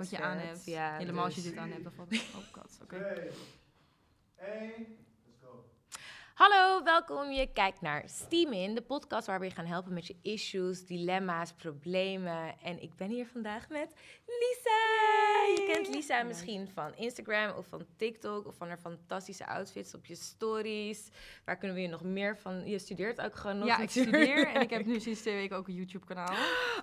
wat je aan hebt. Ja, Helemaal als je dus- dit aan hebt. Het... Oh god, oké. Let's go. Hallo, welkom. Je kijkt naar Steam In, de podcast waar we je gaan helpen met je issues, dilemma's, problemen. En ik ben hier vandaag met Lisa. Je kent Lisa misschien van Instagram of van TikTok of van haar fantastische outfits op je stories. Waar kunnen we je nog meer van? Je studeert ook gewoon nog Ja, ik studeer en ik heb nu sinds twee weken ook een YouTube kanaal.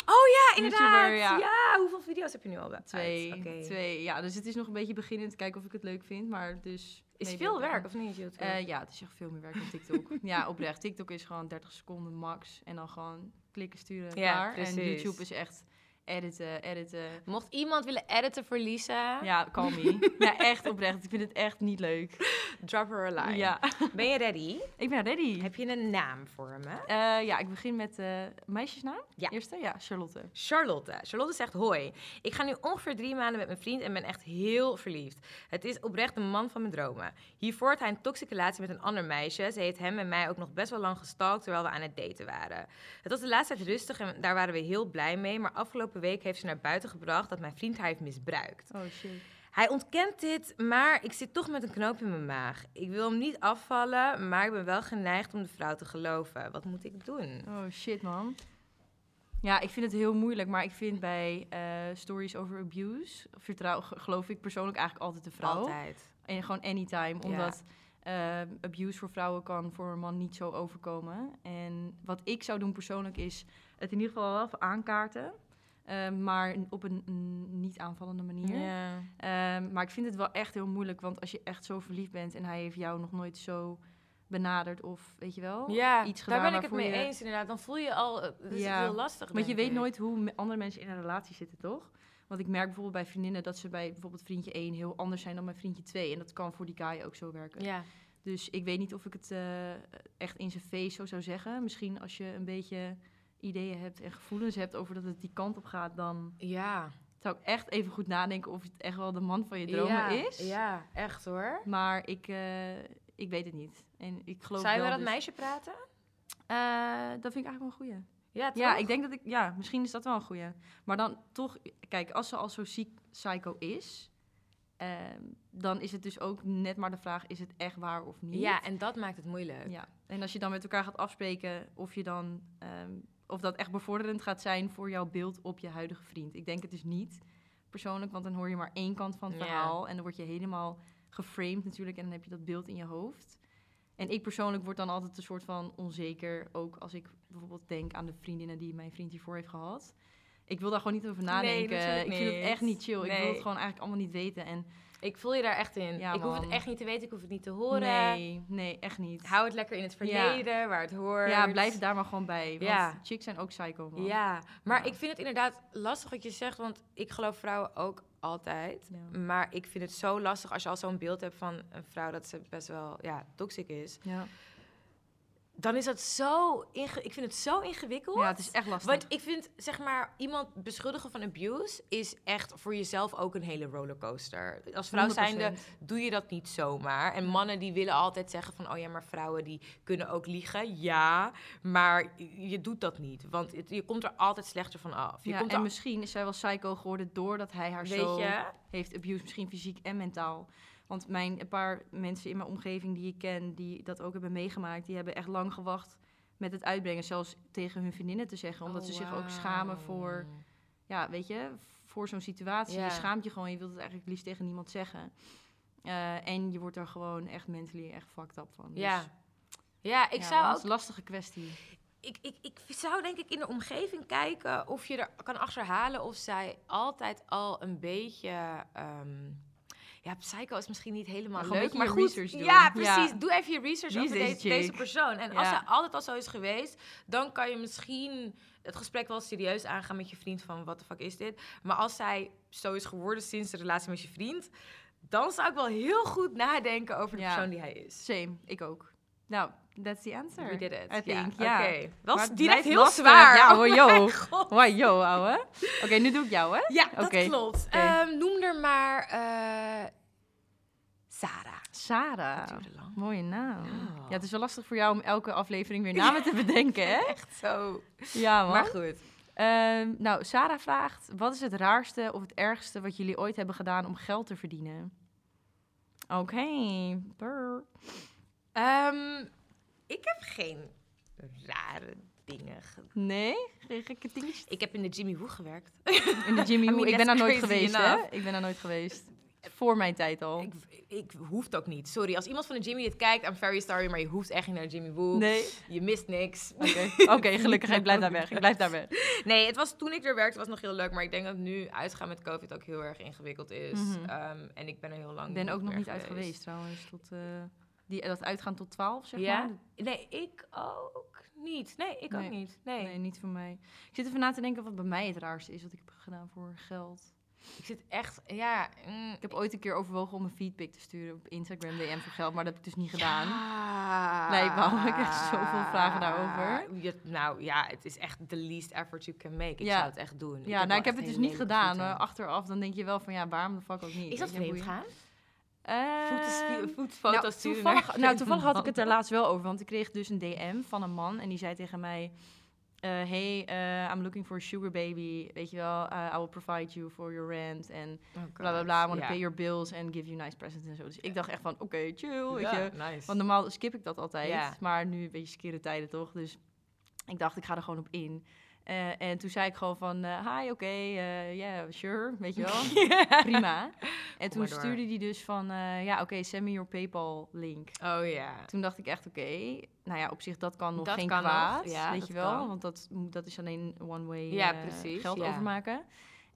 Oh ja, inderdaad. Ja. ja. hoeveel video's heb je nu al? Twee, twee. Ja, dus het is nog een beetje beginnend. Kijken of ik het leuk vind, maar dus... Is veel werk of niet? YouTube? Eh, ja, het is echt veel meer werk dan TikTok. ja, oprecht. TikTok is gewoon 30 seconden max. En dan gewoon klikken, sturen, Ja, klaar. En. YouTube is echt editen, editen. Mocht iemand willen editen voor Lisa, Ja, call me. ja, echt oprecht. Ik vind het echt niet leuk. drop her a line. Ja, Ben je ready? ik ben ready. Heb je een naam voor me? Eh, ja, ik begin met eh meisjesnaam. Ja. Eerste? Ja, Charlotte. Charlotte. Charlotte zegt hoi. Ik ga nu ongeveer drie maanden met mijn vriend en ben echt heel verliefd. Het is oprecht de man van mijn dromen. Hiervoor had hij een toxische relatie met een ander meisje. Ze heeft hem en mij ook nog best wel lang gestalkt terwijl we aan het daten waren. Het was de laatste tijd rustig en daar waren we heel blij mee. Maar afgelopen week heeft ze naar buiten gebracht dat mijn vriend haar heeft misbruikt. Oh shit. Hij ontkent dit, maar ik zit toch met een knoop in mijn maag. Ik wil hem niet afvallen, maar ik ben wel geneigd om de vrouw te geloven. Wat moet ik doen? Oh shit, man. Ja, ik vind het heel moeilijk, maar ik vind bij eh, stories over abuse, vertrouw, ge- geloof ik persoonlijk eigenlijk altijd de vrouw. Altijd. En gewoon anytime, omdat eh, abuse voor vrouwen kan voor een man niet zo overkomen. En wat ik zou doen persoonlijk is het in ieder geval wel even aankaarten, eh, maar op een niet aanvallende manier. Ja. Ehm, maar ik vind het wel echt heel moeilijk, want als je echt zo verliefd bent en hij heeft jou nog nooit zo benaderd of weet je wel, Ja, iets daar gedaan ben ik het mee je- eens inderdaad. Dan voel je al, eh, dat is Ja, heel lastig. Want je weet ik. nooit hoe andere mensen in een relatie zitten, toch? Want ik merk bijvoorbeeld bij vriendinnen dat ze bij bijvoorbeeld vriendje 1 heel anders zijn dan bij vriendje 2. En dat kan voor die guy ook zo werken. Ja, Dus ik weet niet of ik het eh, echt in zijn face zo zou zeggen. Misschien als je een beetje ideeën hebt en gevoelens hebt over dat het die kant op gaat, dan ja. zou ik echt even goed nadenken of het echt wel de man van je dromen ja. is. Ja, echt hoor. Maar ik, eh, ik weet het niet. En ik geloof Zou je wel dat dus- meisje praten? Eh, dat vind ik eigenlijk wel een goeie. Ja, toch? Ja, ik denk dat ik... Ja, misschien is dat wel een goeie. Maar dan toch... Kijk, als ze al zo ziek psycho is... ehm, dan is het dus ook net maar de vraag... Is het echt waar of niet? Ja, en dat maakt het moeilijk. Ja. En als je dan met elkaar gaat afspreken... Of je dan... ehm, of dat echt bevorderend gaat zijn voor jouw beeld op je huidige vriend. Ik denk het dus niet, persoonlijk. Want dan hoor je maar één kant van het Ja. verhaal. En dan word je helemaal geframed natuurlijk. En dan heb je dat beeld in je hoofd. En ik persoonlijk word dan altijd een soort van onzeker. Ook als ik bijvoorbeeld denk aan de vriendinnen die mijn vriend hiervoor heeft gehad. Ik wil daar gewoon niet over nadenken. ik vind het echt niet chill. Ik wil het gewoon eigenlijk allemaal niet weten. En Ik voel je daar echt in. Ja, ik hoef het echt niet te weten, ik hoef het niet te horen. nee, nee, echt niet. Hou het lekker in het verleden, waar het hoort. ja, blijf daar maar gewoon bij. Want Ja. chicks zijn ook psycho, man. Ja, maar ik vind het inderdaad lastig wat je zegt, want ik geloof vrouwen ook altijd. Maar ik vind het zo lastig als je al zo'n beeld hebt van een vrouw dat ze best wel ja, toxic is. Ja. Dan is dat zo, inge- ik vind het zo ingewikkeld. ja, het is echt lastig. Want ik vind, zeg maar, iemand beschuldigen van abuse is echt voor jezelf ook een hele rollercoaster. Als vrouw 100%. zijnde doe je dat niet zomaar. En mannen die willen altijd zeggen van, oh ja, maar vrouwen die kunnen ook liegen. Ja, maar je doet dat niet. Want het- je komt er altijd slechter van af. Je ja, komt en misschien is zij wel psycho geworden doordat hij haar weet zo je? heeft abused, misschien fysiek en mentaal. Want mijn, een paar mensen in mijn omgeving die ik ken, die dat ook hebben meegemaakt, die hebben echt lang gewacht met het uitbrengen, zelfs tegen hun vriendinnen te zeggen, omdat Oh, ze zich ook schamen voor, ja, weet je, voor zo'n situatie. Ja. Je schaamt je gewoon, je wilt het eigenlijk liefst tegen niemand zeggen. Eh, en je wordt er gewoon echt mentally echt fucked up van. Dus, Ja. Ja, ik ja, zou dat ook is een lastige kwestie. ik, ik, ik zou denk ik in de omgeving kijken of je er kan achterhalen of zij altijd al een beetje. ehm, ja, psycho is misschien niet helemaal Maar leuk, maar goed. research doen. Ja, precies. Ja. Doe even je research Wie over deze persoon. En als zij altijd al zo is geweest, dan kan je misschien het gesprek wel serieus aangaan met je vriend van wat de fuck is dit. Maar als zij zo is geworden sinds de relatie met je vriend, dan zou ik wel heel goed nadenken over de Ja. persoon die hij is. Same, ik ook. Nou, that's the answer. We did it. I think, ja. ja. Oké. Het direct heel lastig. zwaar. Ja, Oh hoor, mijn yo. yo, ouwe. Oké, nu doe ik jou, hè? Ja, dat klopt. Ehm, noem er maar eh, Sarah. Lang. Mooie naam. Ja. Ja. het is wel lastig voor jou om elke aflevering weer namen te bedenken, hè? Echt zo. Ja, man. Maar goed. Ehm, nou, Sarah vraagt: wat is het raarste of het ergste wat jullie ooit hebben gedaan om geld te verdienen? Oké. Ehm, ik heb geen rare dingen gedaan. nee, geen gekke dingetjes. Ik heb in de Jimmy Woo gewerkt. In de Jimmy I Woo. mean, Ik ben daar nooit geweest, hè? Ik ben daar nooit geweest. Voor mijn tijd al. Ik, ik hoeft ook niet. Sorry, als iemand van de Jimmy dit kijkt, I'm very sorry, maar je hoeft echt niet naar Jimmy Woo. Nee. Je mist niks. Oké, gelukkig. Ik blijf daar weg. Ik blijf daar weg. Nee, het was toen ik er werkte, was nog heel leuk. Maar ik denk dat nu uitgaan met COVID ook heel erg ingewikkeld is. Mhm. Ehm, en ik ben er heel lang Ik ben ook nog niet uit geweest trouwens. Tot, eh, die, dat uitgaan tot 12, zeg Ja? maar. Nee, ik ook niet. Nee, ik Nee. ook niet. Nee. Nee, niet voor mij. Ik zit even na te denken wat bij mij het raarste is wat ik heb gedaan voor geld. Ik zit echt, ja... mm, Ik heb ooit een keer overwogen om een feedback te sturen op Instagram DM voor geld, maar dat heb ik dus niet gedaan. Ja. Blijkbaar. Ik heb zoveel vragen daarover. Ja, nou ja, het is echt the least effort you can make. Ik Ja. zou het echt doen. Ja, nou, ik heb het dus niet gedaan. achteraf dan denk je wel van ja, waarom de fuck ook niet? Is dat vreemd gaan? Voeten, voetfoto's nou, sturen toevallig, nou, toevallig had ik het er laatst wel over. Want ik kreeg dus een DM van een man. En die zei tegen mij... eh, hey, eh, I'm looking for a sugar baby. Weet je wel, eh, I will provide you for your rent. En Oh bla bla bla. I want to pay your bills and give you nice presents en zo. Dus ik dacht echt van, oké, chill, weet je. nice. Want normaal skip ik dat altijd. Maar nu een beetje skere tijden toch. Dus ik dacht, ik ga er gewoon op in. Eh, en toen zei ik gewoon van, eh, hi, oké, eh, yeah, sure, weet je wel. Prima. En toen stuurde hij dus van, eh, ja, oké, send me your PayPal link. Oh ja. Toen dacht ik echt, oké, nou ja, op zich dat kan nog Dat geen kan nog, kwaad, ja, weet je wel. kan. Want dat, dat is alleen one-way Ja, precies, geld ja. overmaken.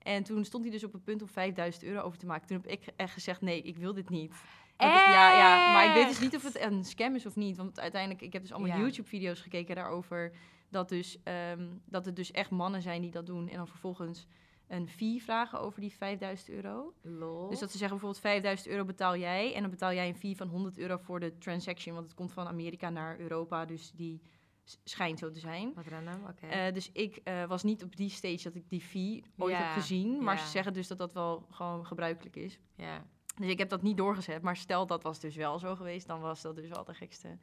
En toen stond hij dus op het punt om 5000 euro over te maken. Toen heb ik echt gezegd, nee, ik wil dit niet. Ik- ja, ja, maar ik weet dus niet of het een scam is of niet. Want uiteindelijk, ik heb dus allemaal Ja. YouTube-video's gekeken daarover. Dat, dus, ehm, dat het dus echt mannen zijn die dat doen. En dan vervolgens een fee vragen over die 5000 euro. Lol. Dus dat ze zeggen bijvoorbeeld 5000 euro betaal jij. En dan betaal jij een fee van 100 euro voor de transaction. Want het komt van Amerika naar Europa. Dus die schijnt zo te zijn. Wat random, oké. Eh, dus ik eh, was niet op die stage dat ik die fee ooit heb gezien. Maar ze zeggen dus dat dat wel gewoon gebruikelijk is. ja. Dus ik heb dat niet doorgezet. Maar stel dat was dus wel zo geweest, dan was dat dus wel de gekste.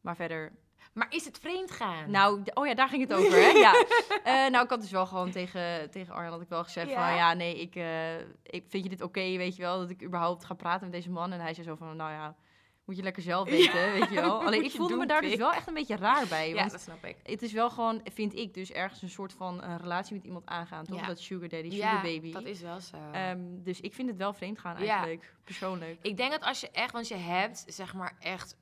Maar verder... Maar is het vreemd gaan? Nou, oh ja, daar ging het over, hè? Ja. Eh, nou, ik had dus wel gewoon tegen, tegen Arjan had ik wel gezegd Ja? van... Ja, nee, ik, eh, ik vind je dit oké, weet je wel? Dat ik überhaupt ga praten met deze man. En hij zei zo van, nou ja, moet je lekker zelf weten, weet je wel? Alleen ik voelde me daar dus wel echt een beetje raar bij. ja, Want dat snap ik. het is wel gewoon, vind ik dus, ergens een soort van een relatie met iemand aangaan, toch? Ja. Dat sugar daddy, sugar Ja, baby. dat is wel zo. Ehm, dus ik vind het wel vreemd gaan Ja. eigenlijk, persoonlijk. Ik denk dat als je echt, want je hebt zeg maar echt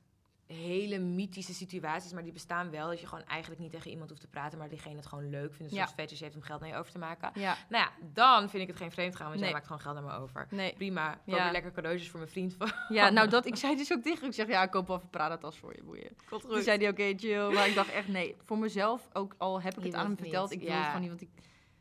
hele mythische situaties, maar die bestaan wel. Dat je gewoon eigenlijk niet tegen iemand hoeft te praten, maar diegene het gewoon leuk vindt. Een Ja. fetish heeft om geld naar je over te maken. Ja, Nou ja, dan vind ik het geen vreemd gaan, want jij Nee. maakt gewoon geld naar me over. nee. Prima, koop Ja. je lekker cadeautjes voor mijn vriend. Van. Ja, nou dat, ik zei dus ook tegen hem, ik zeg ja, ik koop wel even Prada-tas voor je, boeien. Komt Toen zei hij oké, chill, maar ik dacht echt nee, voor mezelf, ook al heb ik het aan hem verteld, ik wil het gewoon niet, want ik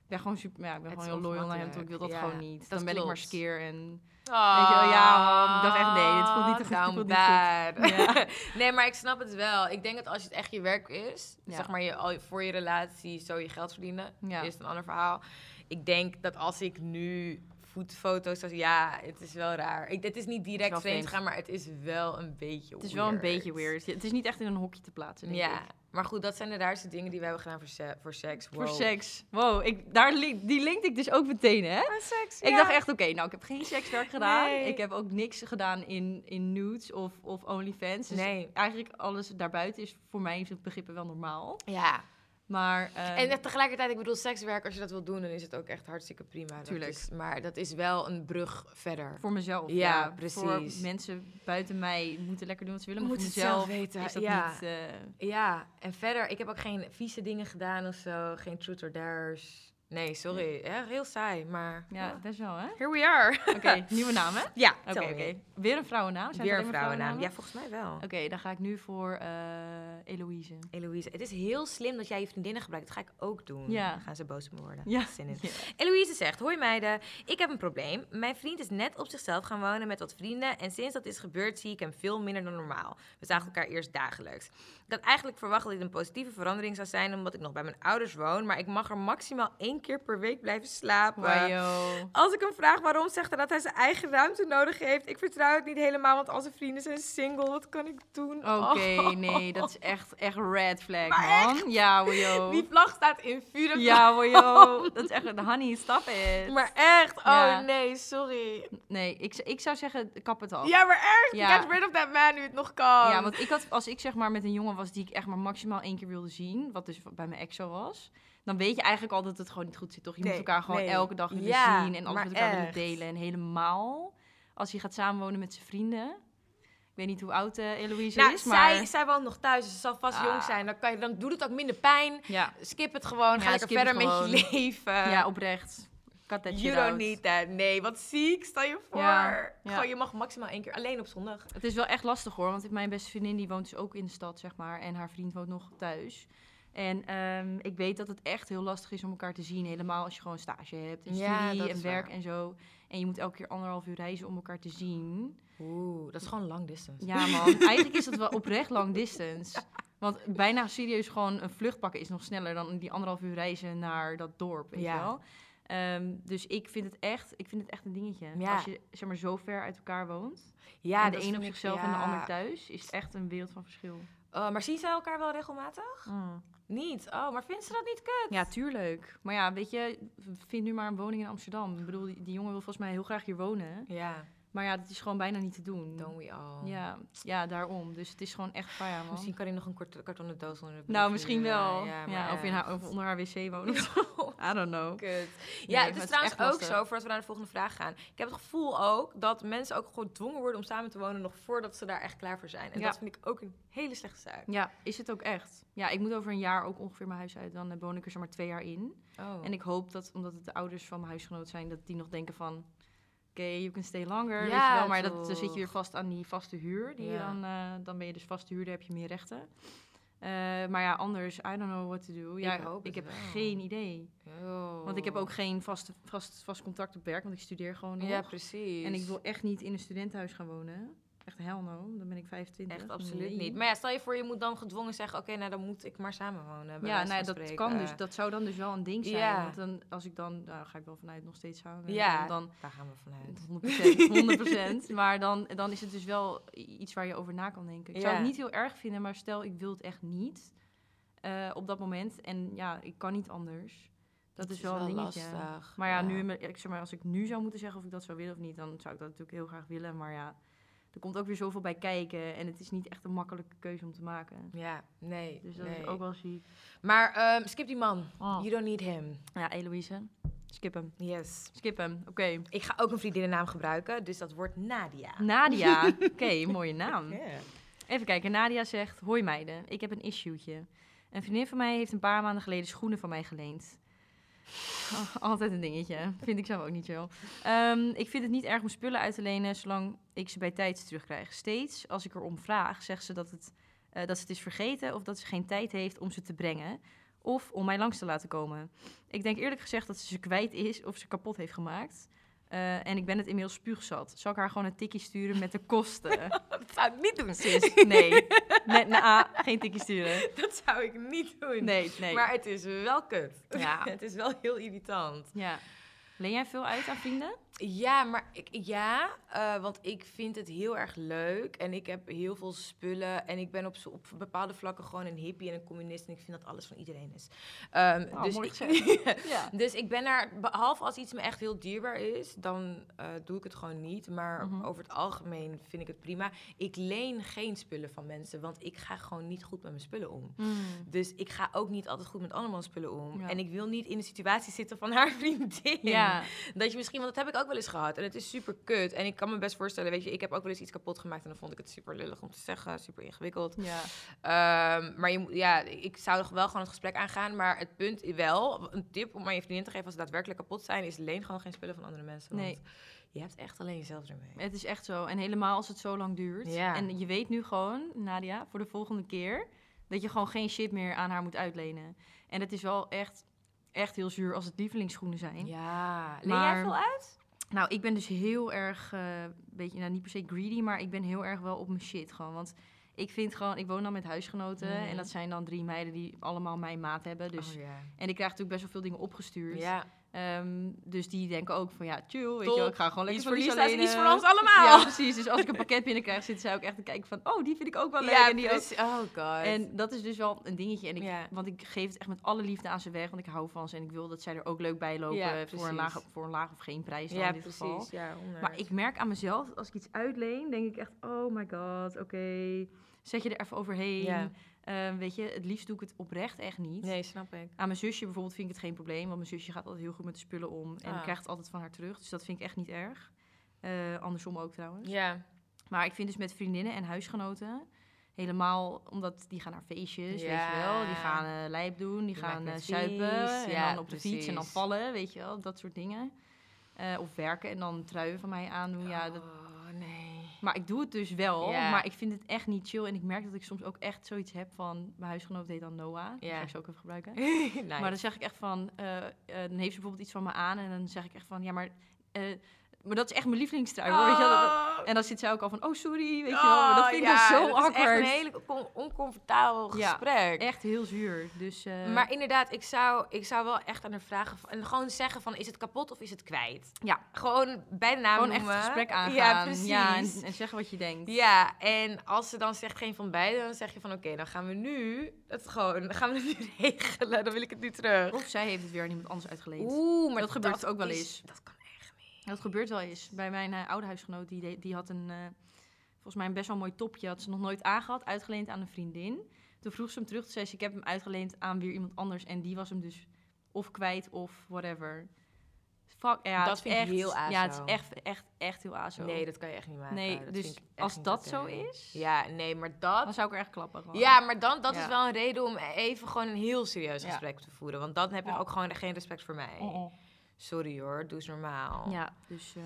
ben gewoon super, ja, ik ben Het gewoon heel loyal naar hem, toe, ik wil dat gewoon niet. Ja, Dan dat ben ik maar skeer en... Oh, Weet je wel, ja, man, ik dacht echt, nee, dit voelt niet goed, dit down voelt niet bad. Ja. nee, maar ik snap het wel. Ik denk dat als het echt je werk is, Ja. zeg maar je, voor je relatie zo je geld verdienen, Ja. is het een ander verhaal. Ik denk dat als ik nu voetfoto's ja, het is wel raar. Ik, het is niet direct vreemd gaan, maar het is wel een beetje Het is wel een beetje weird. Het is niet echt in een hokje te plaatsen, denk Ja, ik. Maar goed, dat zijn de raarste dingen die we hebben gedaan voor, se- voor seks. Voor Wow. seks. Wow, ik, daar li- die linkte ik dus ook meteen, hè? seks, Ik dacht echt, oké, nou, ik heb geen sekswerk gedaan. Nee. Ik heb ook niks gedaan in, in nudes of, of OnlyFans. Dus Nee. eigenlijk alles daarbuiten is voor mij in het begrippen wel normaal. Ja, Maar, ehm, en tegelijkertijd, ik bedoel, sekswerk, als je dat wil doen, dan is het ook echt hartstikke prima. Dat Tuurlijk. is- maar dat is wel een brug verder. voor mezelf. Ja, Ja, precies. Voor mensen buiten mij moeten lekker doen wat ze willen. Maar Moeten voor het zelf weten, is dat ja. niet... eh, Ja, en verder, ik heb ook geen vieze dingen gedaan of zo. Geen truth or dares. Nee, sorry. Ja, heel saai, maar... ja, best wel, hè? Here we are. Oké, nieuwe naam, hè? Ja, Oké, me. Weer een vrouwennaam? Zijn Weer een vrouwennaam. Ja, volgens mij wel. Oké, dan ga ik nu voor eh Eloïse. Eloïse. Het is heel slim dat jij je vriendinnen gebruikt. Dat ga ik ook doen. Ja. Dan gaan ze boos op me worden. Ja. Zin in. Ja. Eloïse zegt, hoi meiden, ik heb een probleem. Mijn vriend is net op zichzelf gaan wonen met wat vrienden en sinds dat is gebeurd zie ik hem veel minder dan normaal. We zagen elkaar eerst dagelijks. Ik had eigenlijk verwacht dat dit een positieve verandering zou zijn, omdat ik nog bij mijn ouders woon. Maar ik mag er maximaal één keer per week blijven slapen. Wajo. Als ik hem vraag waarom, zegt hij dat hij zijn eigen ruimte nodig heeft. Ik vertrouw het niet helemaal, want al zijn vrienden zijn single. Wat kan ik doen? Oké, Oh. nee, dat is echt, echt red flag, Maar man. Ja, wajo. Die vlag staat in vuur en Ja, wajo. Dat is echt een honey, stop it. Maar echt, oh Ja. nee, sorry. Nee, ik, ik zou zeggen, kap het af. Ja, maar echt, Ja. get rid of that man nu het nog kan. Ja, want ik had, als ik zeg maar met een jongen was die ik echt maar maximaal één keer wilde zien, wat dus bij mijn ex zo was, dan weet je eigenlijk al dat het gewoon niet goed zit, toch? Je Nee, moet elkaar gewoon nee. elke dag willen Ja, zien en alles met elkaar willen delen. En helemaal als hij gaat samenwonen met zijn vrienden. Ik weet niet hoe oud eh Eloïse nou, is, maar... zij, zij woont nog thuis, dus ze zal vast Ah. jong zijn. Dan, kan je, dan doet het ook minder pijn. Ja, Skip het gewoon, ga lekker verder met je leven. ja, oprecht. Cut that you don't out. need that. Nee, wat ziek, stel je voor. Ja, ja. Gewoon, je mag maximaal één keer alleen op zondag. Het is wel echt lastig hoor, want mijn beste vriendin die woont dus ook in de stad, zeg maar. En haar vriend woont nog thuis. En ehm, ik weet dat het echt heel lastig is om elkaar te zien. Helemaal als je gewoon stage hebt en Ja, studie en werk waar. en zo. En je moet elke keer anderhalf uur reizen om elkaar te zien. Oeh, dat is gewoon long distance. Ja man, eigenlijk is dat wel oprecht long distance. Want bijna serieus gewoon een vlucht pakken is nog sneller dan die anderhalf uur reizen naar dat dorp, weet Ja. je wel. Ehm, dus ik vind, het echt, ik vind het echt een dingetje. Ja. Als je zeg maar, zo ver uit elkaar woont. Ja, en de een op zichzelf en de ander thuis, is het echt een wereld van verschil. Oh, maar zien zij elkaar wel regelmatig? Niet. Oh, maar vindt ze dat niet kut? Ja, tuurlijk. Maar ja, weet je, vind nu maar een woning in Amsterdam. Ik bedoel, die, die jongen wil volgens mij heel graag hier wonen. Ja, Maar ja, dat is gewoon bijna niet te doen. don't we all. Ja, ja, daarom. Dus het is gewoon echt fire, man. Misschien kan hij nog een kort, kartonnen doos onder de nou, misschien wel. Ja, of, in haar, of onder haar wc wonen. I don't know. Kut. Ja, het is het is trouwens ook zo, voordat we naar de volgende vraag gaan. Ik heb het gevoel ook dat mensen ook gewoon gedwongen worden om samen te wonen nog voordat ze daar echt klaar voor zijn. En Ja. dat vind ik ook een hele slechte zaak. Ja, is het ook echt. Ja, ik moet over een jaar ook ongeveer mijn huis uit. Dan eh, woon ik er zeg maar twee jaar in. Oh. En ik hoop dat, omdat het de ouders van mijn huisgenoot zijn, dat die nog denken van... Oké, you can stay longer, weet Ja, je wel. Maar dat, dan zit je weer vast aan die vaste huur. Die Ja. dan, eh, dan ben je dus vaste huurder, heb je meer rechten. Eh, maar ja, anders, I don't know what to do. Ja, Ik hoop het heb wel. geen idee. Oh. Want ik heb ook geen vast, vast, vast contact op werk, want ik studeer gewoon nog. Ja, precies. en ik wil echt niet in een studentenhuis gaan wonen. Echt hell no, dan ben ik 25. Echt absoluut Nee. niet. Maar ja, stel je voor, je moet dan gedwongen zeggen: oké, nou dan moet ik maar samenwonen. Ja, nou, ja, dat spreken. kan dus. Dat zou dan dus wel een ding zijn. Ja. Want dan, als ik dan, nou ga ik wel vanuit nog steeds samen. Ja, Dan, daar gaan we vanuit. 100%. 100%. maar dan, dan is het dus wel iets waar je over na kan denken. Ik zou het niet heel erg vinden, maar stel ik wil het echt niet eh, op dat moment. En ja, ik kan niet anders. Dat, is wel een dingetje. lastig. Maar ja, Nu, ik zeg maar, als ik nu zou moeten zeggen of ik dat zou willen of niet, dan zou ik dat natuurlijk heel graag willen. Maar ja, er komt ook weer zoveel bij kijken. En het is niet echt een makkelijke keuze om te maken. Ja, nee. Dus dat nee. is ook wel ziek. Maar ehm, skip die man. Oh. You don't need him. Ja, Eloïse, skip hem. Yes. Skip hem, oké. Ik ga ook een vriendinnennaam gebruiken, dus dat wordt Nadia. Nadia, oké, mooie naam. Even kijken, Nadia zegt... Hoi meiden, ik heb een issue'tje. Een vriendin van mij heeft een paar maanden geleden schoenen van mij geleend. Altijd een dingetje. Vind ik zelf ook niet zo. Ehm, ik vind het niet erg om spullen uit te lenen... zolang ik ze bij tijd terugkrijg. Steeds als ik erom vraag, zegt ze dat, het, eh, dat ze het is vergeten... of dat ze geen tijd heeft om ze te brengen... of om mij langs te laten komen. Ik denk eerlijk gezegd dat ze ze kwijt is... of ze kapot heeft gemaakt... Eh, en ik ben het inmiddels spuugzat. Zal ik haar gewoon een tikkie sturen met de kosten? Dat zou ik niet doen. Sis, nee. Met na A, geen tikkie sturen. Dat zou ik niet doen. Nee, nee. Maar het is wel kut. Ja. het is wel heel irritant. Ja. Leen jij veel uit aan vrienden? Ja, maar ik, ja, eh, want ik vind het heel erg leuk. En ik heb heel veel spullen. En ik ben op, op bepaalde vlakken gewoon een hippie en een communist. En ik vind dat alles van iedereen is. Oh, dus, mooi ik, Ja. dus ik ben daar, behalve als iets me echt heel dierbaar is, dan eh, doe ik het gewoon niet. Maar Mhm. over het algemeen vind ik het prima. Ik leen geen spullen van mensen, want ik ga gewoon niet goed met mijn spullen om. Dus ik ga ook niet altijd goed met andermans spullen om. Ja. En ik wil niet in de situatie zitten van haar vriendin. Ja. Dat je misschien, want dat heb ik ook wel eens gehad. En het is super kut. En ik kan me best voorstellen, weet je, ik heb ook wel eens iets kapot gemaakt. En dan vond ik het super lullig om te zeggen, super ingewikkeld. Ja. Ehm, maar je, moet- ja, ik zou er wel gewoon het gesprek aangaan. Maar het punt is wel, een tip om aan je vriendin te geven als ze daadwerkelijk kapot zijn, is leen gewoon geen spullen van andere mensen. Want Nee. je hebt echt alleen jezelf ermee. Het is echt zo. En helemaal als het zo lang duurt. Ja. En je weet nu gewoon, Nadia, voor de volgende keer... dat je gewoon geen shit meer aan haar moet uitlenen. En het is wel echt, echt heel zuur als het lievelingsschoenen zijn. Ja, leen Maar- jij veel uit? Nou, ik ben dus heel erg, eh beetje, nou niet per se greedy, maar ik ben heel erg wel op mijn shit gewoon. Want Ik vind gewoon, ik woon dan met huisgenoten. Mhm. En dat zijn dan drie meiden die allemaal mijn maat hebben. Dus, Oh, ja. En ik krijg natuurlijk best wel veel dingen opgestuurd. ja. Ehm, dus die denken ook van ja, chill, weet Top. je wel. Ik ga gewoon lekker Iets is alleen, iets voor ons allemaal. Ja, precies. Dus als ik een pakket binnenkrijg, zitten zij ook echt te kijken van... Oh, die vind ik ook wel leuk. Ja, en die ook. precies. Oh god. En dat is dus wel een dingetje. En ik, Ja. Want ik geef het echt met alle liefde aan ze weg. Want ik hou van ze. En ik wil dat zij er ook leuk bij lopen. Ja, voor, een precies. laag, voor een laag of geen prijs dan ja, in dit precies. geval. Ja, 100. Maar ik merk aan mezelf, als ik iets uitleen, denk ik echt... Oh my god, oké. Zet je er even overheen. Ja. Ehm, weet je, het liefst doe ik het oprecht echt niet. Nee, snap ik. Aan mijn zusje bijvoorbeeld vind ik het geen probleem. Want mijn zusje gaat altijd heel goed met de spullen om. En Ah. krijgt het altijd van haar terug. Dus dat vind ik echt niet erg. Eh, andersom ook trouwens. Ja. Maar ik vind dus met vriendinnen en huisgenoten... Helemaal omdat die gaan naar feestjes, weet je Ja. wel. Die gaan eh lijp doen, die, Die gaan het zuipen. En Ja, dan op de fiets en dan vallen, weet je wel. Dat soort dingen. Of werken en dan truien van mij aandoen. Ja, dat, Oh, nee. Maar ik doe het dus wel. Ja. Maar ik vind het echt niet chill. En ik merk dat ik soms ook echt zoiets heb van... Mijn huisgenoot heet dan Noah. Die ga ik zo ook even gebruiken. nice. Maar dan zeg ik echt van, eh, eh, dan heeft ze bijvoorbeeld iets van me aan en dan zeg ik echt van, ja, maar, eh, maar dat is echt mijn lievelingstrui. hoor, weet je wel. Oh. En dan zit zij ook al van, oh sorry, weet je wel. Maar dat vind ik ja, dan zo dat is awkward. echt een hele on- oncomfortabel Ja, gesprek. Echt heel zuur. Dus, eh, Maar inderdaad, ik zou, ik zou wel echt aan haar vragen... En gewoon zeggen van, is het kapot of is het kwijt? ja, Gewoon bij de naam gewoon echt het gesprek aangaan. Ja, precies. Ja, en, en zeggen wat je denkt. Ja, en als ze dan zegt geen van beide, dan zeg je van oké, dan gaan we nu het gewoon, dan gaan we het nu regelen, dan wil ik het nu terug. Of zij heeft het weer aan iemand anders uitgeleend. Oeh, maar Dat gebeurt ook wel is- eens. Dat kan. Dat gebeurt wel eens. Bij mijn eh, oude huisgenoot, die, die had een, eh, volgens mij een best wel mooi topje. Had ze nog nooit aangehad, uitgeleend aan een vriendin. Toen vroeg ze hem terug, toen zei ze, ik heb hem uitgeleend aan weer iemand anders. En die was hem dus of kwijt of whatever. Fuck, ja, Dat vind ik heel Ja, het aso. is echt, echt, echt heel azo. Nee, dat kan je echt niet maken. Nee, Dat dus als dat zo is, Ja, nee, maar dan dat... zou ik er echt klappen gewoon. Ja, maar dan, dat Ja. is wel een reden om even gewoon een heel serieus Ja. gesprek te voeren. Want dan heb je ook gewoon geen respect voor mij. Oh, oh. Sorry hoor, doe eens normaal. Ja, dus uh,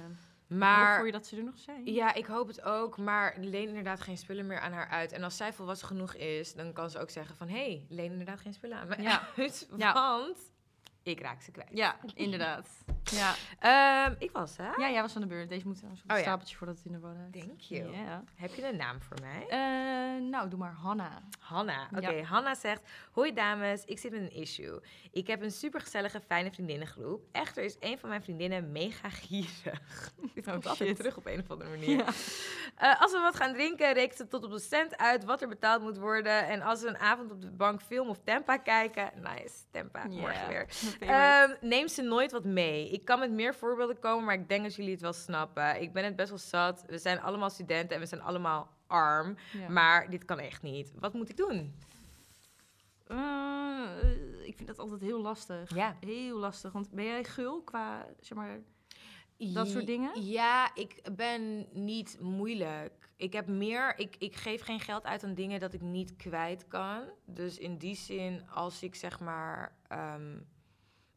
maar voor je dat ze er nog zijn. Ja, ik hoop het ook. Maar leen inderdaad geen spullen meer aan haar uit. En als zij volwassen genoeg is, dan kan ze ook zeggen van... hé, hey, leen inderdaad geen spullen aan me Ja. uit. Ja. Want ik raak ze kwijt. Ja, inderdaad. Ja. Ehm, ik was, hè? ja, jij was aan de beurt. Deze moet een soort Oh ja. stapeltje voordat het in de heeft. Thank you. Ja. Heb je een naam voor mij? Eh, nou, doe maar Hanna. Hanna. Oké. Hanna zegt... Hoi dames, ik zit met een issue. Ik heb een supergezellige, fijne vriendinnengroep. Echter is een van mijn vriendinnen mega gierig. Dit komt Oh, altijd shit. terug op een of andere manier. Eh, als we wat gaan drinken, rekent ze tot op de cent uit wat er betaald moet worden. En als we een avond op de bank film of Tempa kijken... Nice, Tempa, morgen weer. Ehm, neem ze nooit wat mee. Ik kan met meer voorbeelden komen, maar ik denk dat jullie het wel snappen. Ik ben het best wel zat. We zijn allemaal studenten en we zijn allemaal arm. Ja. Maar dit kan echt niet. Wat moet ik doen? Eh, ik vind dat altijd heel lastig. Ja. Heel lastig. Want ben jij gul qua, zeg maar... Dat soort dingen? Ja, ik ben niet moeilijk. Ik heb meer, ik, ik geef geen geld uit aan dingen dat ik niet kwijt kan. Dus in die zin, als ik zeg maar, ehm,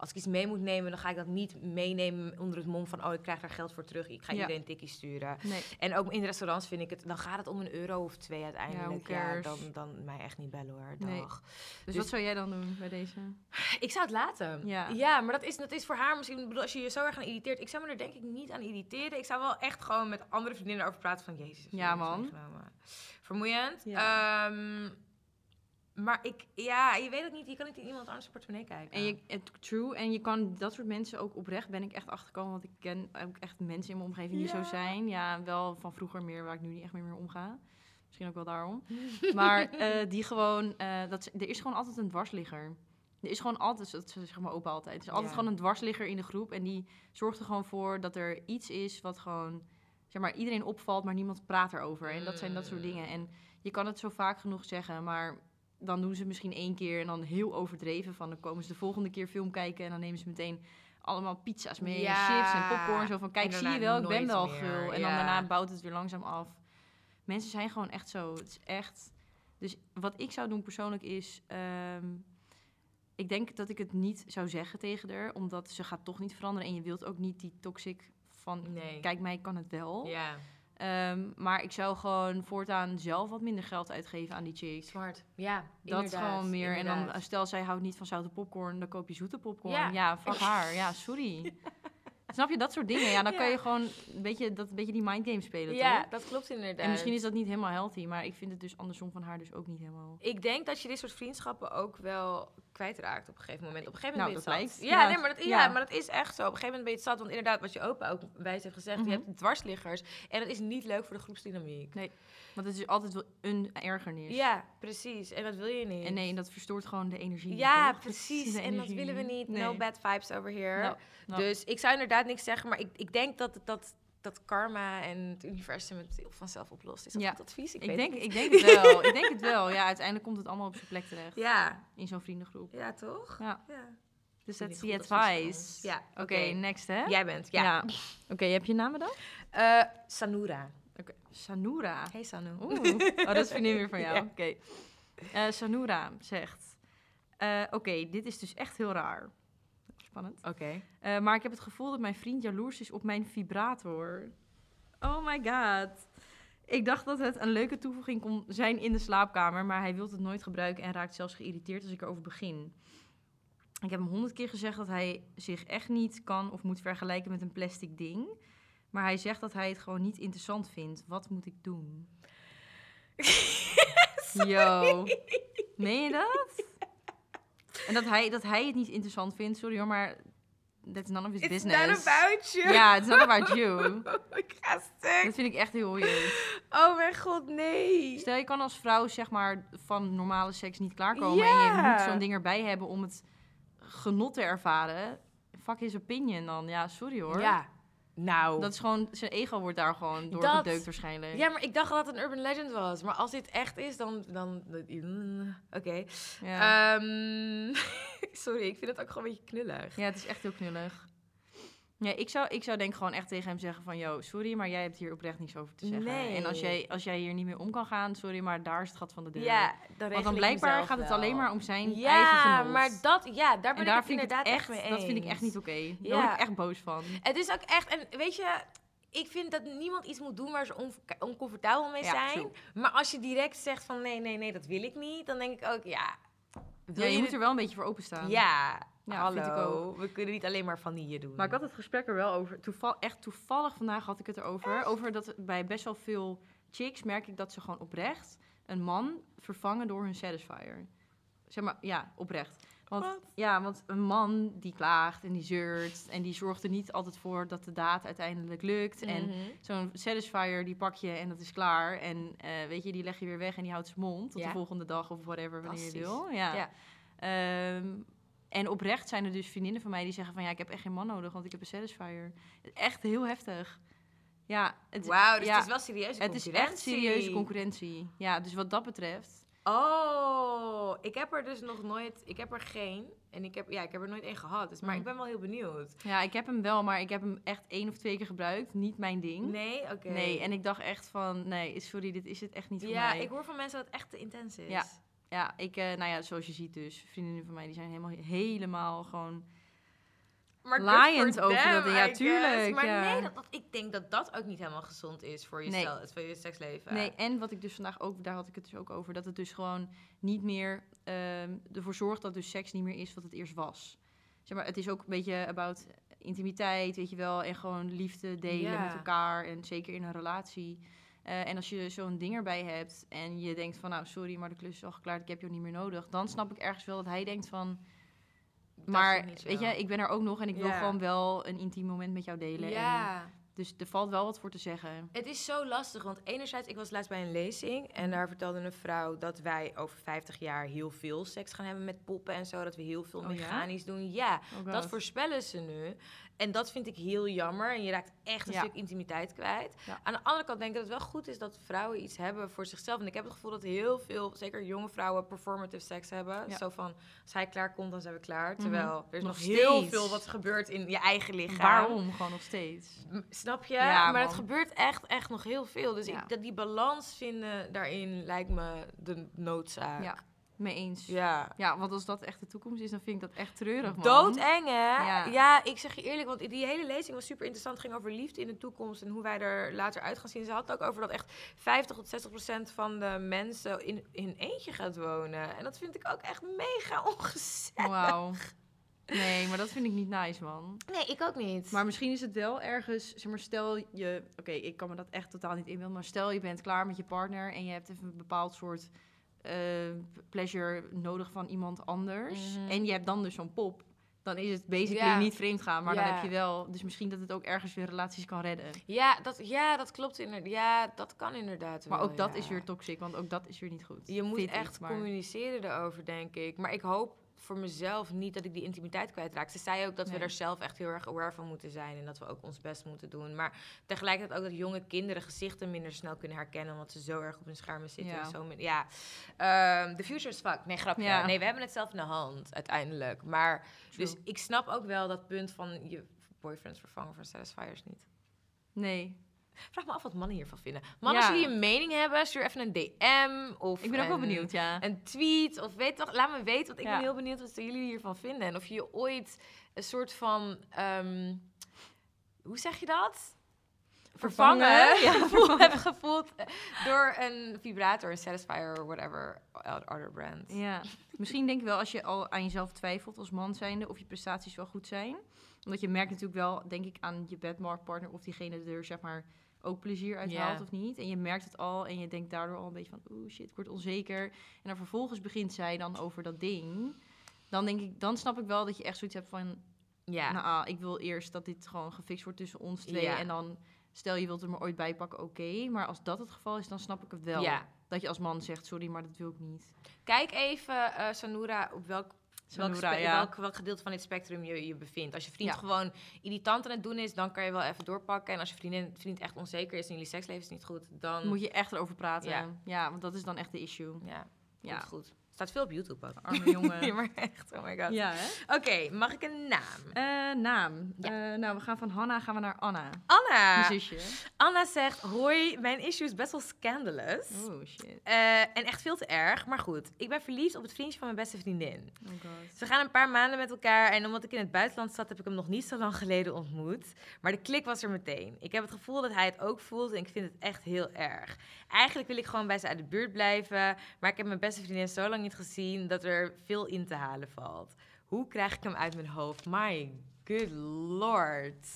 als ik iets mee moet nemen, dan ga ik dat niet meenemen onder het mom van, oh, ik krijg daar geld voor terug. Ik ga Ja. iedereen een tikkie sturen. Nee. En ook in restaurants vind ik het, dan gaat het om een euro of twee uiteindelijk. cares? dan, dan mij echt niet bellen hoor. Nee. Dus, Dus- wat zou jij dan doen bij deze? Ik zou het laten. Ja. ja maar dat is, dat is voor haar misschien... bedoel, Als je je zo erg aan irriteert... Ik zou me er denk ik niet aan irriteren. Ik zou wel echt gewoon met andere vriendinnen over praten van... Jezus, Ja, man. Vermoeiend. Ja. Ehm, maar ik... Ja, je weet ook niet. Je kan niet in iemand anders portemonnee kijken. En je, het, true, en je kan dat soort mensen ook oprecht, ben ik echt achtergekomen, want ik ken ook echt mensen in mijn omgeving die Ja. zo zijn. Ja, wel van vroeger meer, waar ik nu niet echt meer mee omga. Misschien ook wel daarom. maar eh, die gewoon, eh, dat, er is gewoon altijd een dwarsligger. Er is gewoon altijd, dat zegt mijn opa altijd, er is altijd Ja. gewoon een dwarsligger in de groep. En die zorgt er gewoon voor dat er iets is wat gewoon, zeg maar, iedereen opvalt, maar niemand praat erover. En dat zijn dat soort Mm. dingen. En je kan het zo vaak genoeg zeggen, maar dan doen ze misschien één keer en dan heel overdreven. Van dan komen ze de volgende keer film kijken en dan nemen ze meteen allemaal pizza's mee Ja. en chips en popcorn. Zo van, kijk, zie je wel, ik ben wel meer, gul. En ja. dan daarna bouwt het weer langzaam af. Mensen zijn gewoon echt zo. Het is echt... Dus wat ik zou doen persoonlijk is... ehm, ik denk dat ik het niet zou zeggen tegen haar, omdat ze gaat toch niet veranderen. En je wilt ook niet die toxic van, Nee. kijk mij kan het wel. Ja, Ehm, maar ik zou gewoon voortaan zelf wat minder geld uitgeven aan die chick. smart. Ja, Dat gewoon meer. En dan, stel zij houdt niet van zoute popcorn, dan koop je zoete popcorn. Ja. Ja, fuck haar. Ja, sorry. Snap je, dat soort dingen. Ja, dan Ja. kan je gewoon een beetje, dat, een beetje die mindgame spelen, Ja, toch? dat klopt inderdaad. En misschien is dat niet helemaal healthy, maar ik vind het dus andersom van haar dus ook niet helemaal... Ik denk dat je dit soort vriendschappen ook wel kwijtraakt op een gegeven moment. Op een gegeven Nou, moment ben je dat het lijkt. zat. Ja, Ja, nee, maar dat, ja. ja. maar dat is echt zo. Op een gegeven moment ben je het zat. Want inderdaad, wat je opa ook wijs heeft gezegd, Mhm. je hebt dwarsliggers. En dat is niet leuk voor de groepsdynamiek. Want het is altijd wel een ergernis. Ja, precies. En dat wil je niet. En nee, en dat verstoort gewoon de energie. Ja, precies. de En dat willen we niet. Nee. No bad vibes over here. Nou, nou. Dus ik zou inderdaad niks zeggen, maar ik, ik denk dat, dat, dat karma en het universum het heel vanzelf oplost. Is dat Ja. goed advies? Ik, Ik, denk, het ik denk het wel. ik denk het wel. Ja, uiteindelijk komt het allemaal op zijn plek terecht. Ja, In zo'n vriendengroep. ja toch? Ja. Ja. Dus dat ik is van advice. Ja, Oké, next hè? Jij bent, ja. Oké, heb je namen dan? Eh, Sanura. Oké. Sanura. Hey Sanu. Oeh, oh, dat is vriendin weer van jou. Oké. Eh, Sanura zegt... eh, Oké, dit is dus echt heel raar. Spannend. Oké. Eh, maar ik heb het gevoel dat mijn vriend jaloers is op mijn vibrator. Oh my god. Ik dacht dat het een leuke toevoeging kon zijn in de slaapkamer, maar hij wil het nooit gebruiken en raakt zelfs geïrriteerd als ik erover begin. Ik heb hem honderd keer gezegd dat hij zich echt niet kan of moet vergelijken met een plastic ding. Maar hij zegt dat hij het gewoon niet interessant vindt. Wat moet ik doen? Yo. Meen je dat? En dat hij, dat hij het niet interessant vindt, sorry hoor, maar that's none of his It's business. not about you. Ja, it's not about you. ik ga stuk. Dat vind ik echt heel weird. Oh mijn god, nee. Stel, je kan als vrouw zeg maar van normale seks niet klaarkomen en Ja. je moet zo'n ding erbij hebben om het genot te ervaren. Fuck his opinion dan. Ja, sorry hoor. Ja. Nou. Dat is gewoon, zijn ego wordt daar gewoon door Dat- gedeukt waarschijnlijk. Ja, maar ik dacht dat het een urban legend was. Maar als dit echt is, dan... dan Oké. Ja. Ehm, sorry, ik vind het ook gewoon een beetje knullig. Ja, het is echt heel knullig. Ja, ik zou, ik zou denk ik gewoon echt tegen hem zeggen van... Yo, sorry, maar jij hebt hier oprecht niets over te zeggen. Nee. En als jij, als jij hier niet meer om kan gaan, sorry, maar daar is het gat van de deur. Ja, dan Want dan ik blijkbaar gaat het wel. alleen maar om zijn eigen Ja, genot. maar dat... Ja, daar ben en daar ik vind ik inderdaad echt, echt mee eens. dat vind ik echt niet oké. Daar Ja. word ik echt boos van. Het is ook echt... En weet je... Ik vind dat niemand iets moet doen waar ze oncomfortabel mee zijn. Maar als je direct zegt van nee, nee, nee, dat wil ik niet. Dan denk ik ook, ja... Ja, je moet dit- er wel een beetje voor openstaan. Ja, Ja, hallo. vind ik ook. We kunnen niet alleen maar vanille doen. Maar ik had het gesprek er wel over. Toeval, echt toevallig vandaag had ik het erover. Over dat bij best wel veel chicks merk ik dat ze gewoon oprecht een man vervangen door hun satisfier. Zeg maar, ja, oprecht. Want, Wat? ja, want een man die klaagt en die zeurt en die zorgt er niet altijd voor dat de daad uiteindelijk lukt. En Mhm. zo'n satisfier die pak je en dat is klaar. En eh, weet je, die leg je weer weg en die houdt zijn mond tot Ja. de volgende dag of whatever, wanneer je wil. Ja. Ja. Ehm, en oprecht zijn er dus vriendinnen van mij die zeggen van ja, ik heb echt geen man nodig, want ik heb een satisfier. Echt heel heftig. Ja, het, Wauw, dus ja, het is wel serieuze het is echt serieuze concurrentie. Ja, dus wat dat betreft. Oh, ik heb er dus nog nooit... Ik heb er geen. En ik heb, ja, ik heb er nooit één gehad. Dus, maar Mm. ik ben wel heel benieuwd. Ja, ik heb hem wel, maar ik heb hem echt één of twee keer gebruikt. Niet mijn ding. Nee? Oké. Nee, en ik dacht echt van, nee, sorry, dit is het echt niet voor Ja, mij. ik hoor van mensen dat het echt te intens is. Ja. Ja, ik, eh, nou ja, zoals je ziet dus, vriendinnen van mij, die zijn helemaal, helemaal gewoon... Maar for over them, dat- ja, I guess. tuurlijk, Maar ja. nee, dat, dat, ik denk dat dat ook niet helemaal gezond is voor je, Nee. stel, voor je seksleven. Nee, en wat ik dus vandaag ook, daar had ik het dus ook over, dat het dus gewoon niet meer ehm, ervoor zorgt dat dus seks niet meer is wat het eerst was. Zeg maar, het is ook een beetje about intimiteit, weet je wel, en gewoon liefde delen met elkaar en zeker in een relatie. Eh, en als je zo'n ding erbij hebt en je denkt van, nou sorry, maar de klus is al geklaard, ik heb jou niet meer nodig, dan snap ik ergens wel dat hij denkt van, Dat maar weet je, ik ben er ook nog en ik wil Ja. gewoon wel een intiem moment met jou delen. En, Ja. Dus er valt wel wat voor te zeggen. Het is zo lastig, want enerzijds, ik was laatst bij een lezing en daar vertelde een vrouw dat wij over 50 jaar heel veel seks gaan hebben met poppen en zo, dat we heel veel Oh ja? mechanisch doen. Ja, Oh dat voorspellen ze nu. En dat vind ik heel jammer en je raakt echt een Ja. stuk intimiteit kwijt. Ja. Aan de andere kant denk ik dat het wel goed is dat vrouwen iets hebben voor zichzelf. En ik heb het gevoel dat heel veel, zeker jonge vrouwen, performative seks hebben. Zo van, als hij klaar komt, dan zijn we klaar. Mhm. Terwijl er is nog, Nog heel veel wat gebeurt in je eigen lichaam. Waarom gewoon nog steeds? Snap je? Ja, maar het gebeurt echt, echt nog heel veel. Dus Ja. ik, dat die balans vinden daarin lijkt me de noodzaak. Ja, mee eens. Ja. Ja, want als dat echt de toekomst is, dan vind ik dat echt treurig, man. Doodeng, hè? Ja. Ja. ik zeg je eerlijk, want die hele lezing was super interessant. Het ging over liefde in de toekomst en hoe wij er later uit gaan zien. Ze had het ook over dat echt 50 tot 60 procent van de mensen in, in eentje gaat wonen. En dat vind ik ook echt mega ongezellig. Wauw. Nee, maar dat vind ik niet nice, man. Nee, ik ook niet. Maar misschien is het wel ergens, zeg maar, stel je, oké, ik kan me dat echt totaal niet inbeelden, maar stel je bent klaar met je partner en je hebt even een bepaald soort eh, pleasure nodig van iemand anders Mhm. en je hebt dan dus zo'n pop, dan is het basically Ja. niet vreemd gaan, maar dan heb je wel, dus misschien dat het ook ergens weer relaties kan redden. ja, dat, ja, dat klopt inderdaad. Ja, dat kan inderdaad Maar wel, ook dat ja. is weer toxic, want ook dat is weer niet goed. Je moet ik, echt maar- communiceren erover, denk ik. Maar ik hoop voor mezelf niet dat ik die intimiteit kwijtraak. Ze zei ook dat we daar zelf echt heel erg aware van moeten zijn. En dat we ook ons best moeten doen. Maar tegelijkertijd ook dat jonge kinderen gezichten minder snel kunnen herkennen. Omdat ze zo erg op hun schermen zitten. Ja. Zo min- ja, Ehm, the future is fucked. Nee, grapje. Ja. Nee, we hebben het zelf in de hand uiteindelijk. Maar True. dus ik snap ook wel dat punt van je boyfriends vervangen voor satisfiers niet. Nee, Vraag me af wat mannen hiervan vinden. Mannen, Ja. als jullie een mening hebben, stuur even een DM of ik ben ook wel een- benieuwd, ja. een tweet of weet toch, laat me weten, want ik Ja. ben heel benieuwd wat jullie hiervan vinden. En of je ooit een soort van, ehm, hoe zeg je dat? Vervangen, Vervangen, ja, hebben gevoeld door een vibrator, een satisfier whatever other brand. Ja, misschien denk ik wel als je al aan jezelf twijfelt als man zijnde of je prestaties wel goed zijn. Omdat je merkt natuurlijk wel, denk ik, aan je bedmarktpartner of diegene er zeg maar ook plezier uit Ja. haalt of niet. En je merkt het al en je denkt daardoor al een beetje van, oeh shit, ik word onzeker. En dan vervolgens begint zij dan over dat ding. Dan denk ik, dan snap ik wel dat je echt zoiets hebt van, Ja, nou ah, ik wil eerst dat dit gewoon gefixt wordt tussen ons twee. Ja. En dan, stel je wilt er maar ooit bij pakken, oké. Maar als dat het geval is, dan snap ik het wel. ja. Dat je als man zegt, sorry, maar dat wil ik niet. Kijk even, eh Sanura, op welk welk, spe- ja. welk, welk gedeelte van dit spectrum je je bevindt. Als je vriend Ja. gewoon irritant aan het doen is, dan kan je wel even doorpakken. En als je vriendin, vriend echt onzeker is en jullie seksleven is niet goed, dan... moet je echt erover praten. Ja. Ja. want dat is dan echt de issue. Ja, Ja. goed. Staat veel op YouTube ook. Arme jongen. Nee, maar echt, oh my god. Ja? Oké, mag ik een naam? Eh, naam. Eh, nou, we gaan van Hanna gaan we naar Anna. Anna. Je zusje. Anna zegt, hoi, mijn issue is best wel scandalous. Oh, shit. Eh, en echt veel te erg, maar goed. Ik ben verliefd op het vriendje van mijn beste vriendin. Oh god. Ze gaan een paar maanden met elkaar en omdat ik in het buitenland zat, heb ik hem nog niet zo lang geleden ontmoet. Maar de klik was er meteen. Ik heb het gevoel dat hij het ook voelt en ik vind het echt heel erg. Eigenlijk wil ik gewoon bij ze uit de buurt blijven, maar ik heb mijn beste vriendin zo lang niet gezien dat er veel in te halen valt. Hoe krijg ik hem uit mijn hoofd? My good lord.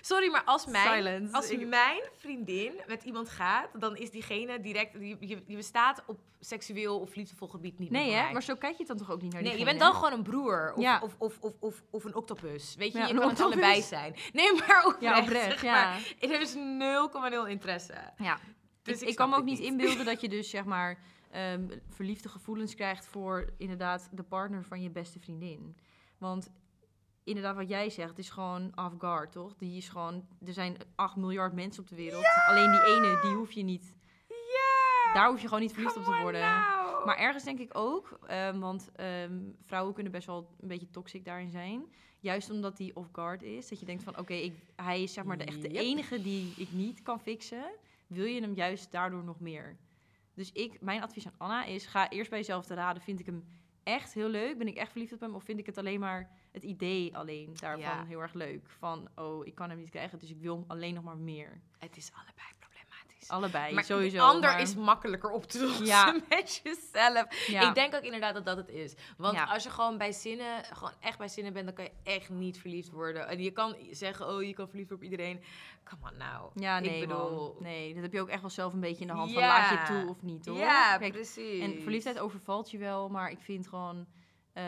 Sorry, maar als mijn, Silence. als mijn vriendin met iemand gaat, dan is diegene direct, je, je, bestaat op seksueel of liefdevol gebied niet meer Nee. Maar zo kijk je het dan toch ook niet naar Nee, je bent dan gewoon een broer. Of, Ja. of, of, of, of, of een octopus. Weet je, Ja, je een kan het octopus. allebei zijn. Nee, maar oprecht. Ja, oprecht, zeg ja. Er is 0,0 interesse. Ja. Dus ik, ik kan me ook niet. inbeelden dat je dus, zeg maar, ehm, verliefde gevoelens krijgt voor inderdaad de partner van je beste vriendin. Want inderdaad, wat jij zegt, het is gewoon off guard, toch? Die is gewoon, er zijn 8 miljard mensen op de wereld. Alleen die ene, die hoef je niet, Ja! daar hoef je gewoon niet verliefd op te worden. nou. Maar ergens denk ik ook, ehm, want ehm, vrouwen kunnen best wel een beetje toxic daarin zijn. Juist omdat die off guard is. Dat je denkt van, oké, hij is zeg maar de, echt de enige die ik niet kan fixen. Wil je hem juist daardoor nog meer? Dus ik, mijn advies aan Anna is, ga eerst bij jezelf te raden. Vind ik hem echt heel leuk? Ben ik echt verliefd op hem? Of vind ik het alleen maar het idee alleen daarvan Ja. heel erg leuk? Van, oh, ik kan hem niet krijgen, dus ik wil hem alleen nog maar meer. Het is allebei Allebei, maar sowieso. de ander maar- is makkelijker op te lossen Ja. met jezelf. Ja. Ik denk ook inderdaad dat dat het is. Want Ja. als je gewoon bij zinnen, gewoon echt bij zinnen bent, dan kan je echt niet verliefd worden. En je kan zeggen, oh, je kan verliefd worden op iedereen. Come on nou. Ja, nee, ik bedoel... Nee, dat heb je ook echt wel zelf een beetje in de hand. Van laat je het toe of niet, toch? Ja, Kijk, precies. En verliefdheid overvalt je wel, maar ik vind gewoon eh,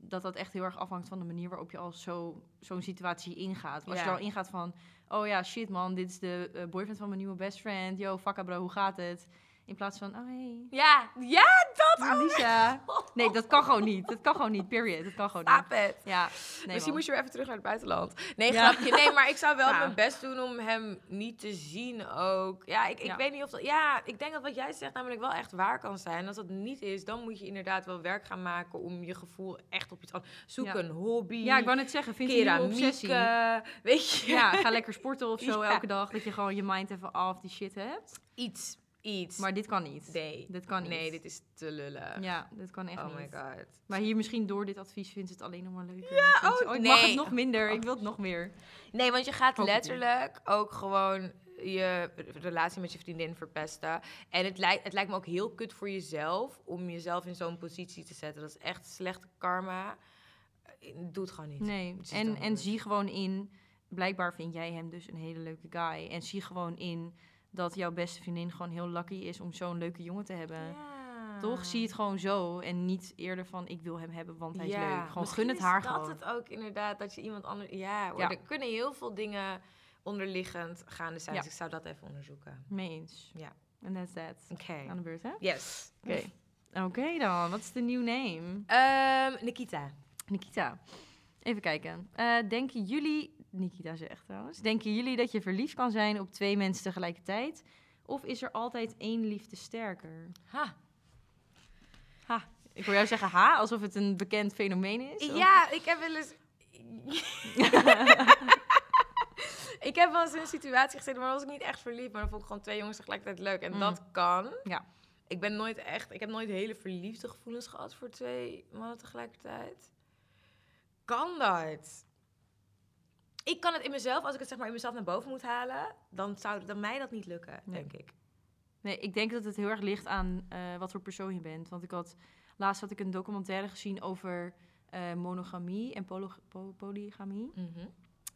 dat dat echt heel erg afhangt van de manier waarop je al zo, zo'n situatie ingaat. Als je er al ingaat van, oh ja, shit man, dit is de eh, boyfriend van mijn nieuwe best friend. Yo, fucka bro, hoe gaat het? In plaats van, oh hey, Ja, ja, dat ook. Lisa. Nee, dat kan gewoon niet. Dat kan gewoon niet, period. Dat kan gewoon niet. It. Ja, nee Misschien man. moest je weer even terug naar het buitenland. Nee, Ja. grapje. Nee, maar ik zou wel Ja. mijn best doen om hem niet te zien ook. Ja, ik, ik Ja. weet niet of dat... Ja, ik denk dat wat jij zegt namelijk wel echt waar kan zijn. Als dat niet is, dan moet je inderdaad wel werk gaan maken om je gevoel echt op iets anders... Zoek Ja. een hobby. Ja, ik wou net zeggen, vind je een obsessie. eh, Weet je? Ja, ga lekker sporten of zo Ja. elke dag. Dat je gewoon je mind even af die shit hebt. Iets. Iets. Maar dit kan niet. nee. Dit kan niet. Nee, dit is te lullen. Ja, dit kan echt oh my niet. god. Maar hier misschien door dit advies vindt het alleen nog maar leuker. Ja, oh, ik mag nee. het nog minder. Ik wil het nog meer. Nee, want je gaat ik letterlijk ook gewoon je relatie met je vriendin verpesten. En het lijkt, het lijkt me ook heel kut voor jezelf om jezelf in zo'n positie te zetten. Dat is echt slechte karma. doe het gewoon niet. Nee, en, en zie gewoon in... Blijkbaar vind jij hem dus een hele leuke guy. En zie gewoon in dat jouw beste vriendin gewoon heel lucky is om zo'n leuke jongen te hebben. Ja. Toch? Zie het gewoon zo. En niet eerder van ik wil hem hebben, want hij is Ja, leuk. Gewoon misschien gun het is haar dat gewoon. het ook inderdaad, dat je iemand anders... Ja, hoor, Ja. er kunnen heel veel dingen onderliggend gaande zijn. Dus ik zou dat even onderzoeken. Mee eens. Ja. En that's that. Oké. Aan de beurt, hè? Yes. Oké. Oké dan, wat is de nieuw name? Ehm, Nikita. Nikita. Even kijken. Eh, denken jullie, Nikita zegt trouwens, denken jullie dat je verliefd kan zijn op twee mensen tegelijkertijd? Of is er altijd één liefde sterker? Ha. Ha. Ik hoor jou zeggen ha, alsof het een bekend fenomeen is. of- Ja, ik heb wel eens... ik heb wel eens in een situatie gezeten, maar was ik niet echt verliefd. Maar dan vond ik gewoon twee jongens tegelijkertijd leuk. En Mm. dat kan. Ja. Ik ben nooit echt... Ik heb nooit hele verliefde gevoelens gehad voor twee mannen tegelijkertijd. Kan dat? Ik kan het in mezelf, als ik het zeg maar in mezelf naar boven moet halen, dan zou dan mij dat niet lukken, Nee. denk ik. Nee, ik denk dat het heel erg ligt aan eh, wat voor persoon je bent. Want ik had, laatst had ik een documentaire gezien over eh, monogamie en polygamie.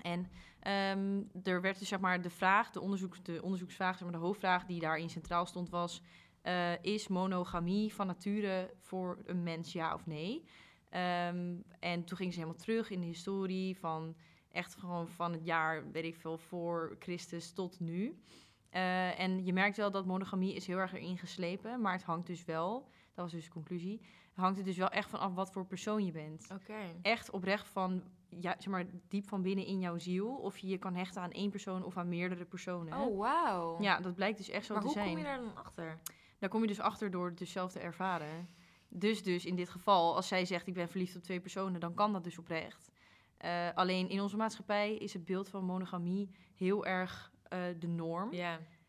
En ehm, er werd dus zeg maar de vraag, de, onderzoeks, de onderzoeksvraag, zeg maar de hoofdvraag die daarin centraal stond was... eh, is monogamie van nature voor een mens ja of nee? Ehm, en toen gingen ze helemaal terug in de historie van echt gewoon van het jaar, weet ik veel, voor Christus tot nu. Eh, en je merkt wel dat monogamie is heel erg erin geslepen, maar het hangt dus wel, dat was dus de conclusie, het hangt er dus wel echt van af wat voor persoon je bent echt oprecht van, ja, zeg maar, diep van binnen in jouw ziel. Of je je kan hechten aan één persoon of aan meerdere personen. Oh, wauw. Ja, dat blijkt dus echt zo maar te hoe zijn. kom je daar dan achter? Daar kom je dus achter door het dus zelf te ervaren. Dus dus in dit geval, als zij zegt ik ben verliefd op twee personen, dan kan dat dus oprecht. Eh, alleen in onze maatschappij is het beeld van monogamie heel erg eh, de norm.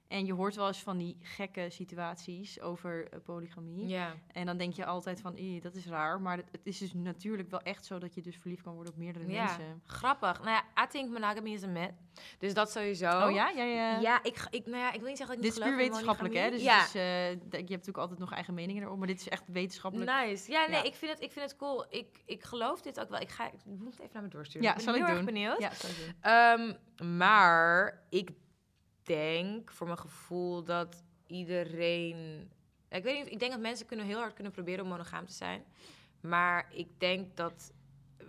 En je hoort wel eens van die gekke situaties over eh, polygamie. Ja. En dan denk je altijd van, "Ih, dat is raar. Maar het, het is dus natuurlijk wel echt zo dat je dus verliefd kan worden op meerdere Ja. mensen. Grappig. Nou ja, I think monogamy is a myth. Dus dat sowieso. Oh, ja? Jij, eh, Ja, ik, ik, nou ja, ik wil niet zeggen dat ik Dit is puur wetenschappelijk, hè? Dus monogamie. het is, eh, d- je hebt natuurlijk altijd nog eigen meningen erover. Maar dit is echt wetenschappelijk. Nice. Ja, nee, Ja. Ik, vind het, ik vind het cool. Ik, ik geloof dit ook wel. Ik, ga, ik moet het even naar me doorsturen. Ja, ik ben zal ik heel erg doen. benieuwd. Ja, zou ik doen. Ehm, maar ik denk voor mijn gevoel dat iedereen. Ik weet niet, ik denk dat mensen kunnen heel hard kunnen proberen om monogaam te zijn. Maar ik denk dat,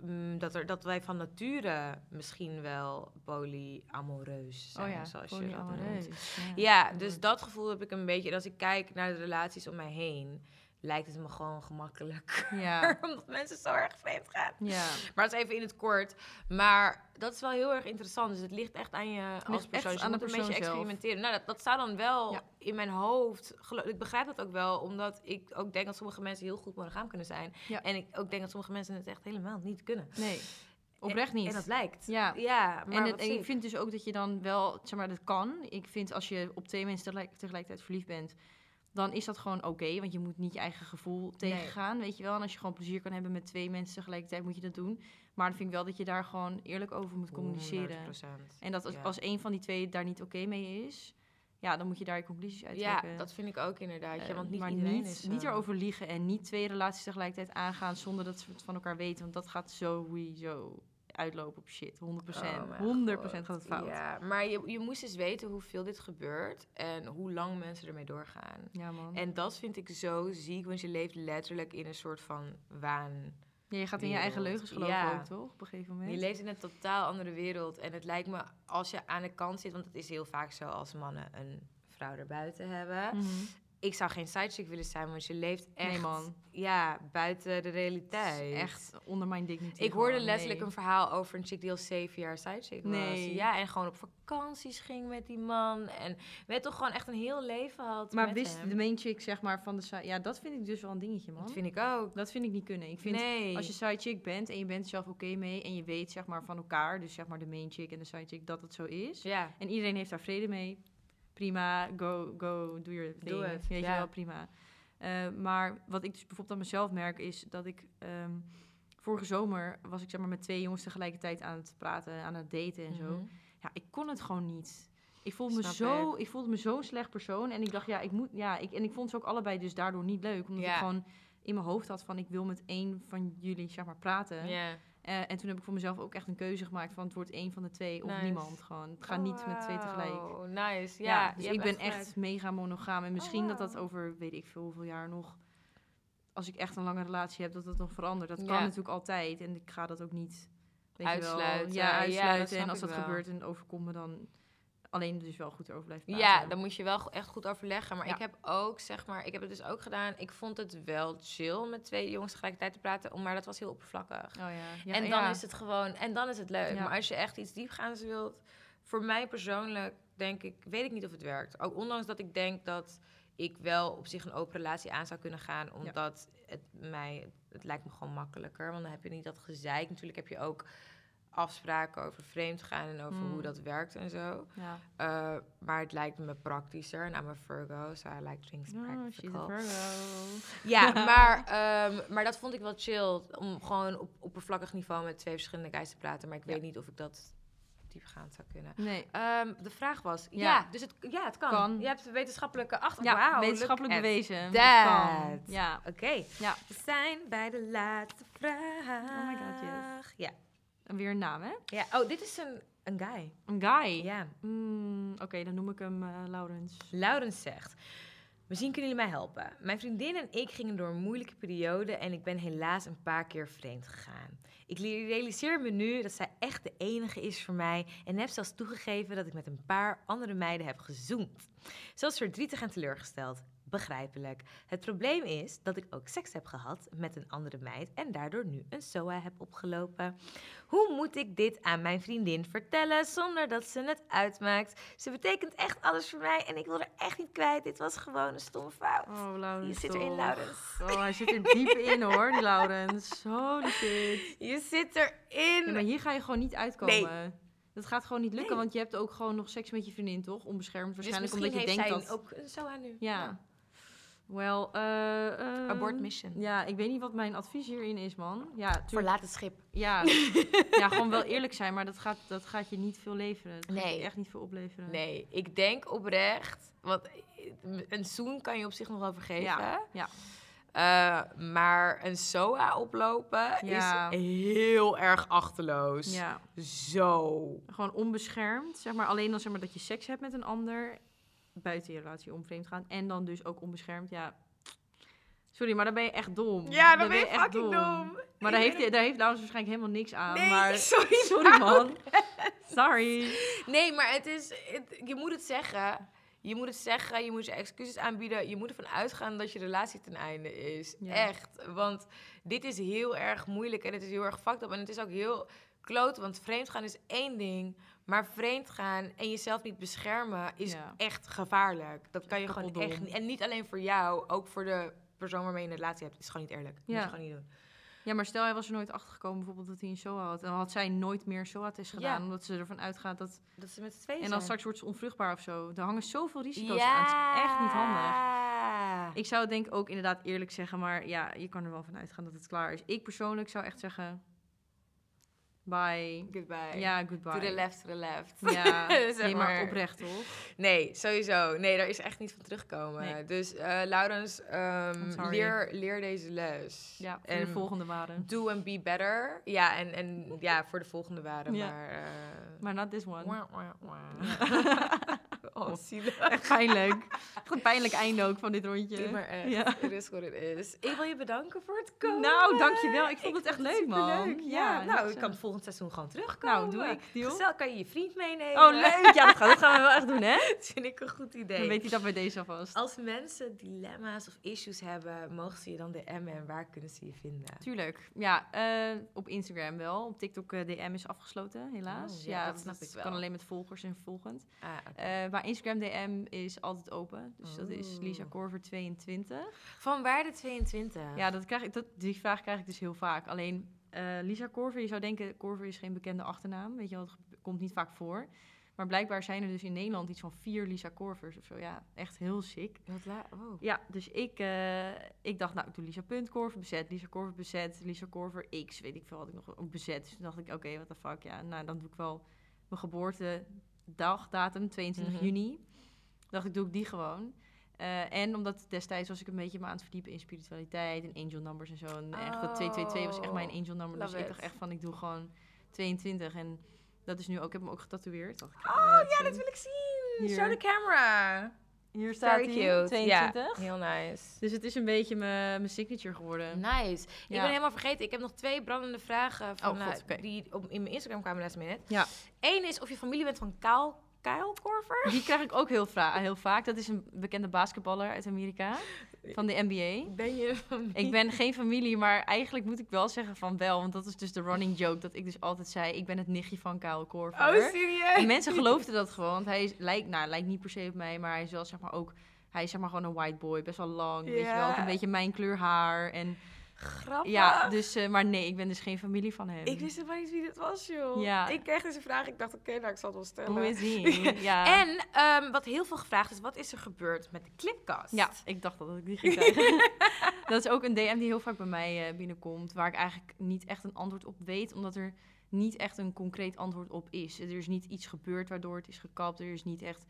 mm, dat, er, dat wij van nature misschien wel polyamoreus zijn. Oh ja, zoals je dat noemt. Ja, Ja, dus dat gevoel heb ik een beetje. En als ik kijk naar de relaties om mij heen, lijkt het me gewoon gemakkelijk. Ja, Omdat mensen zo erg vreemd gaan. ja. Maar dat is even in het kort. Maar dat is wel heel erg interessant. Dus het ligt echt aan je als persoon. Dus je aan de moet een beetje persoon zelf. experimenteren. Nou, dat, dat zou dan wel Ja. in mijn hoofd... Ik begrijp dat ook wel, omdat ik ook denk dat sommige mensen heel goed monogaam kunnen zijn. Ja. En ik ook denk dat sommige mensen het echt helemaal niet kunnen. Nee, oprecht niet. En dat lijkt. Ja. Ja, maar en, het- ik vind dus ook dat je dan wel, zeg maar, dat kan. Ik vind als je op twee mensen tegelijk, tegelijkertijd verliefd bent, dan is dat gewoon oké. want je moet niet je eigen gevoel tegengaan, weet je wel. En als je gewoon plezier kan hebben met twee mensen tegelijkertijd, moet je dat doen. Maar dan vind ik wel dat je daar gewoon eerlijk over moet communiceren. 100%. En dat als, Ja. als een van die twee daar niet oké mee is, ja, dan moet je daar je conclusies uit trekken. Ja, dat vind ik ook inderdaad. Ja, Eh, want niet maar iedereen niet, is zo. niet erover liegen en niet twee relaties tegelijkertijd aangaan zonder dat ze het van elkaar weten. Want dat gaat sowieso uitlopen op shit. 100%. Oh mijn 100% God. gaat het fout. Ja, maar je, je moest eens weten hoeveel dit gebeurt en hoe lang mensen ermee doorgaan. Ja, man. En dat vind ik zo ziek, want je leeft letterlijk in een soort van waan. Ja, je gaat in je eigen leugens geloven Ja. ook, toch? Op een gegeven moment. Je leeft in een totaal andere wereld. En het lijkt me, als je aan de kant zit, want het is heel vaak zo als mannen een vrouw erbuiten hebben. Mhm. Ik zou geen sidechick willen zijn, want je leeft echt Nee, man. Ja, buiten de realiteit. Echt onder mijn dignity. Ik hoorde gewoon, letterlijk nee. een verhaal over een chick die al zeven jaar sidechick was. Nee. Ja, en gewoon op vakanties ging met die man. En weet toch gewoon echt een heel leven had Maar wist hem. de main chick, zeg maar, van de side... Ja, dat vind ik dus wel een dingetje, man. Dat vind ik ook. Dat vind ik niet kunnen. Ik vind, nee. als je side chick bent en je bent er zelf oké mee... en je weet, zeg maar, van elkaar... dus zeg maar de main chick en de side chick, dat het zo is... Ja. En iedereen heeft daar vrede mee. Prima, go, go, ding. Doe het, Weet ja. je wel, prima. Eh, maar wat ik dus bijvoorbeeld aan mezelf merk, is dat ik... ehm, vorige zomer was ik zeg maar met twee jongens tegelijkertijd aan het praten, aan het daten en zo. Mhm. Ja, ik kon het gewoon niet. Ik voelde me zo, ik voelde me zo'n slecht persoon. En ik dacht, ja, ik moet, ja, ik, en ik vond ze ook allebei dus daardoor niet leuk. Omdat Ja. ik gewoon in mijn hoofd had van, ik wil met één van jullie, zeg maar, praten. Eh, en toen heb ik voor mezelf ook echt een keuze gemaakt van het wordt één van de twee of Nice. niemand. Gewoon, het gaat niet met twee tegelijk. Oh, nice. Ja, Ja, dus ik ben echt mega monogaam. En misschien dat dat wauw. over weet ik veel hoeveel jaar nog... Als ik echt een lange relatie heb, dat dat nog verandert. Dat Ja. kan natuurlijk altijd. En ik ga dat ook niet... Weet Je Uitsluiten. wel, Ja, ja, dat uitsluiten. snap en als dat wel. gebeurt en overkomt me dan... Alleen dus wel goed over blijven praten. Ja, dan moet je wel echt goed overleggen. Maar Ja. ik heb ook, zeg maar, ik heb het dus ook gedaan. Ik vond het wel chill met twee jongens tegelijkertijd te praten, maar dat was heel oppervlakkig. Oh ja. en dan is het gewoon, en dan is het leuk. Maar als je echt iets diepgaands wilt, voor mij persoonlijk denk ik, weet ik niet of het werkt. Ook ondanks dat ik denk dat ik wel op zich een open relatie aan zou kunnen gaan, omdat het mij, het lijkt me gewoon makkelijker, want dan heb je niet dat gezeik. Natuurlijk heb je ook afspraken over vreemd gaan en over Mm. hoe dat werkt en zo. Ja. Uh, maar het lijkt me praktischer. En I'm a Virgo, so I like things Oh, she's a practical. Virgo. ja, maar, ehm, maar dat vond ik wel chill. Om gewoon op oppervlakkig niveau met twee verschillende guys te praten. Maar ik Ja. weet niet of ik dat diepgaand zou kunnen. Nee. Ehm, de vraag was, ja, Ja. dus het, ja, het kan. Kan. Je hebt wetenschappelijke achter. Ja, wetenschappelijk bewezen. kan. Ja. Oké, ja. we zijn bij de laatste vraag. Oh my god, yes. Ja. Weer een naam, hè? ja. Oh, dit is een, een guy. Een guy. Ja. Mm, Oké, dan noem ik hem eh Laurens. Laurens zegt... Misschien kunnen jullie mij helpen. Mijn vriendin en ik gingen door een moeilijke periode en ik ben helaas een paar keer vreemd gegaan. Ik realiseer me nu dat zij echt de enige is voor mij en heb zelfs toegegeven dat ik met een paar andere meiden heb gezoend. Zelfs verdrietig en teleurgesteld. Begrijpelijk. Het probleem is dat ik ook seks heb gehad met een andere meid en daardoor nu een SOA heb opgelopen. Hoe moet ik dit aan mijn vriendin vertellen zonder dat ze het uitmaakt? Ze betekent echt alles voor mij en ik wil er echt niet kwijt. Dit was gewoon een stomme fout. Oh, Laurens. Je zit erin. Laurens. Oh, hij zit er diep in, hoor, die Laurens. Holy shit. Je zit erin. Ja, maar hier ga je gewoon niet uitkomen. Dat gaat gewoon niet lukken, Nee. want je hebt ook gewoon nog seks met je vriendin, toch? Onbeschermd dus waarschijnlijk, misschien omdat je heeft denkt zij dat... ook een SOA nu. Ja. Wel, eh... eh, Abort mission. Ja, ik weet niet wat mijn advies hierin is, man. Ja, tuurlijk. Verlaat het schip. Ja, ja, gewoon wel eerlijk zijn, maar dat gaat, dat gaat je niet veel leveren. Dat gaat Nee. je echt niet veel opleveren. Nee, ik denk oprecht... Want een zoen kan je op zich nog wel vergeven. Ja, ja. Eh, maar een SOA oplopen Ja. is heel erg achterloos. Ja, Zo. gewoon onbeschermd. Zeg maar alleen dan zeg maar dat je seks hebt met een ander. Buiten je relatie om vreemd gaan. En dan dus ook onbeschermd. Ja, sorry, maar dan ben je echt dom. Ja, dan ben je fucking dom. Maar daar heeft, daar heeft Laurens waarschijnlijk helemaal niks aan. Nee, maar sorry, sorry man. Sorry. Nee, maar het is, het- je moet het zeggen. Je moet het zeggen, je moet je excuses aanbieden. Je moet ervan uitgaan dat je relatie ten einde is. Ja. Echt. Want dit is heel erg moeilijk en het is heel erg fucked up. En het is ook heel kloot, want vreemdgaan is één ding. Maar vreemdgaan en jezelf niet beschermen is Ja. echt gevaarlijk. Dat kan je gewoon echt niet. En niet alleen voor jou, ook voor de persoon waarmee je een relatie hebt. is gewoon niet eerlijk. Ja. je gewoon niet doen. Ja, maar stel hij was er nooit achter gekomen bijvoorbeeld dat hij een SOA had. En dan had zij nooit meer SOA-test gedaan. Ja. Omdat ze ervan uitgaat dat... Dat ze met z'n tweeën En dan zijn. straks wordt ze onvruchtbaar of zo. Er hangen zoveel risico's aan. Het is echt niet handig. Ik zou het denk ik ook inderdaad eerlijk zeggen, maar ja, je kan er wel van uitgaan dat het klaar is. Ik persoonlijk zou echt zeggen, bye. Goodbye. Ja, goodbye. To the left, to the left. Ja, Zeg nee, maar maar. oprecht toch? Nee, sowieso. Nee, daar is echt niet van terugkomen. Nee. Dus eh Laurens, ehm, leer, leer deze les. Ja, voor en de volgende waren. Do and be better. Ja, en, en ja, voor de volgende waren. Ja. Maar, eh, Maar not this one. wah, wah, wah. oh, zielig. Echt pijnlijk. Goed pijnlijk einde ook van dit rondje. Doe maar echt. Ja. Het is wat het is. Ik wil je bedanken voor het komen. Nou, dankjewel. Ik vond het echt leuk, man. superleuk. Ja, Ja, nou, ik kan eh, volgend seizoen gewoon terugkomen. Nou, doe ik. Deal. Gezellig, kan je je vriend meenemen. Oh, leuk. Ja, dat gaan, dat gaan we wel echt doen, hè? Dat vind ik een goed idee. Dan weet hij dat bij deze alvast. Als mensen dilemma's of issues hebben, mogen ze je dan DM'en en waar kunnen ze je vinden? Tuurlijk. Ja, eh, op Instagram wel. Op TikTok eh, DM is afgesloten, helaas. Oh, ja, dat snap ik wel. kan alleen met volgers en volgend. Ah, maar Instagram DM is altijd open. Dus dat is. Lisa Corver 22. Van waar de 22? Ja, dat krijg ik, dat, die vraag krijg ik dus heel vaak. Alleen eh, Lisa Corver, je zou denken, Corver is geen bekende achternaam. Weet je wel, ge- komt niet vaak voor. Maar blijkbaar zijn er dus in Nederland iets van vier Lisa Corvers of zo. Ja, echt heel sick. Wat oh. Ja, dus ik, eh, ik dacht, nou, ik doe Lisa Punt Corver bezet, Lisa Corver bezet, Lisa Corver X, weet ik veel, had ik nog ook bezet. Dus toen dacht ik, oké, what the fuck, ja, nou, dan doe ik wel mijn geboortedag, datum, 22 Mhm. juni. dacht ik, doe ik die gewoon. Eh, en omdat destijds was ik een beetje me aan het verdiepen in spiritualiteit en angel numbers en zo. En echt dat Oh, 222 was echt mijn angel number. Dus love ik it. dacht echt van, ik doe gewoon 22. En dat is nu ook, ik heb hem ook getatoeëerd. Ik, Oh ja, dat wil ik zien. Hier. Show the camera. Hier staat Very hij, cute. 22. Ja, heel nice. Dus het is een beetje mijn mijn signature geworden. Nice. Ik ben helemaal vergeten. Ik heb nog twee brandende vragen van, Oh, God, eh, die op, in mijn Instagram kwamen last minute. Ja. Eén is of je familie bent van Kaal, Kyle Korver. Die krijg ik ook heel, heel vaak. Dat is een bekende basketballer uit Amerika. Van de NBA. Ben je familie? Ik ben geen familie, maar eigenlijk moet ik wel zeggen van wel. Want dat is dus de running joke. Dat ik dus altijd zei, ik ben het nichtje van Kyle Korver. Oh, serieus? En mensen geloofden dat gewoon. Want hij is, lijkt, nou, lijkt niet per se op mij, maar hij is wel zeg maar ook... Hij is zeg maar gewoon een white boy, best wel lang, weet je wel. Ook een beetje mijn kleur haar. En Grappig. ja, dus, eh, maar nee, ik ben dus geen familie van hem. Ik wist helemaal niet wie dit was, joh. Ja. Ik kreeg deze vraag. Ik dacht, oké, nou, ik zal het wel stellen. Hoe is die? Ja. En ehm, wat heel veel gevraagd is, wat is er gebeurd met de clipcast? Ja, ik dacht dat ik die ging krijgen. dat is ook een DM die heel vaak bij mij eh, binnenkomt, waar ik eigenlijk niet echt een antwoord op weet, omdat er niet echt een concreet antwoord op is. Er is niet iets gebeurd waardoor het is gekapt. Er is niet echt,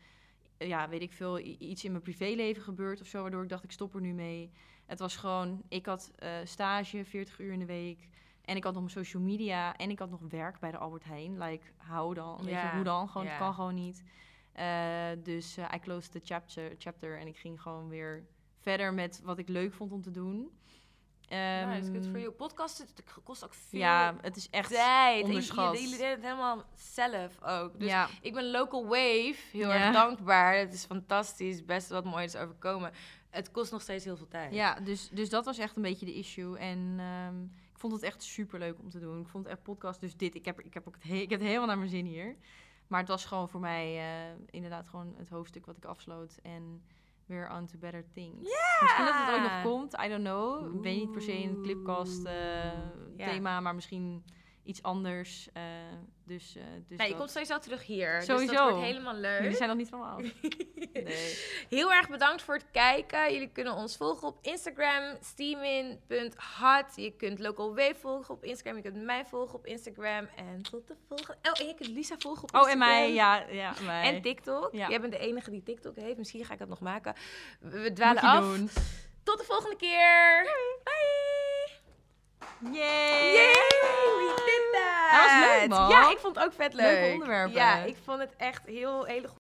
ja, weet ik veel, iets in mijn privéleven gebeurd of zo, waardoor ik dacht ik stop er nu mee. Het was gewoon, ik had eh, stage, 40 uur in de week. En ik had nog mijn social media en ik had nog werk bij de Albert Heijn. Like, hou dan, weet je, Ja, hoe dan? Gewoon, ja. het kan gewoon niet. Eh, dus eh I closed the chapter, chapter en ik ging gewoon weer verder met wat ik leuk vond om te doen. Nice, Ehm, good for you. Podcast het kost ook veel Ja, het is echt tijd. Onderschat. Jullie, jullie deden het helemaal zelf ook. Dus ja, ik ben Local Wave heel Ja. erg dankbaar. Het is fantastisch. Best wat moois is overkomen. Het kost nog steeds heel veel tijd. ja dus, dus dat was echt een beetje de issue. En ehm, ik vond het echt super leuk om te doen. Ik vond het echt podcast. Dus dit, ik heb, ik heb, ook het he- ik heb het helemaal naar mijn zin hier. Maar het was gewoon voor mij eh, inderdaad gewoon het hoofdstuk wat ik afsloot. En weer on to better things. Misschien dat het ooit nog komt, I don't know. Ik weet niet per se een clipcast eh, thema, maar misschien iets anders. eh, dus dus Nee, je dat. komt sowieso terug hier. Dus Sowieso. dat wordt helemaal leuk. Jullie zijn nog niet van me af. Nee. Heel erg bedankt voor het kijken. Jullie kunnen ons volgen op Instagram, steamin.hot. Je kunt Local Wave volgen op Instagram. Je kunt mij volgen op Instagram. En tot de volgende. Oh, en je kunt Lisa volgen op Oh, Instagram. en mij, ja, ja, mij. En TikTok. Ja. Jij bent de enige die TikTok heeft. Misschien ga ik dat nog maken. We, dwalen af. doen. Tot de volgende keer. Bye. Yay! Yay! We did! Dat was leuk, man. Ja, ik vond het ook vet leuk. Leuke onderwerpen. Ja, ik vond het echt heel hele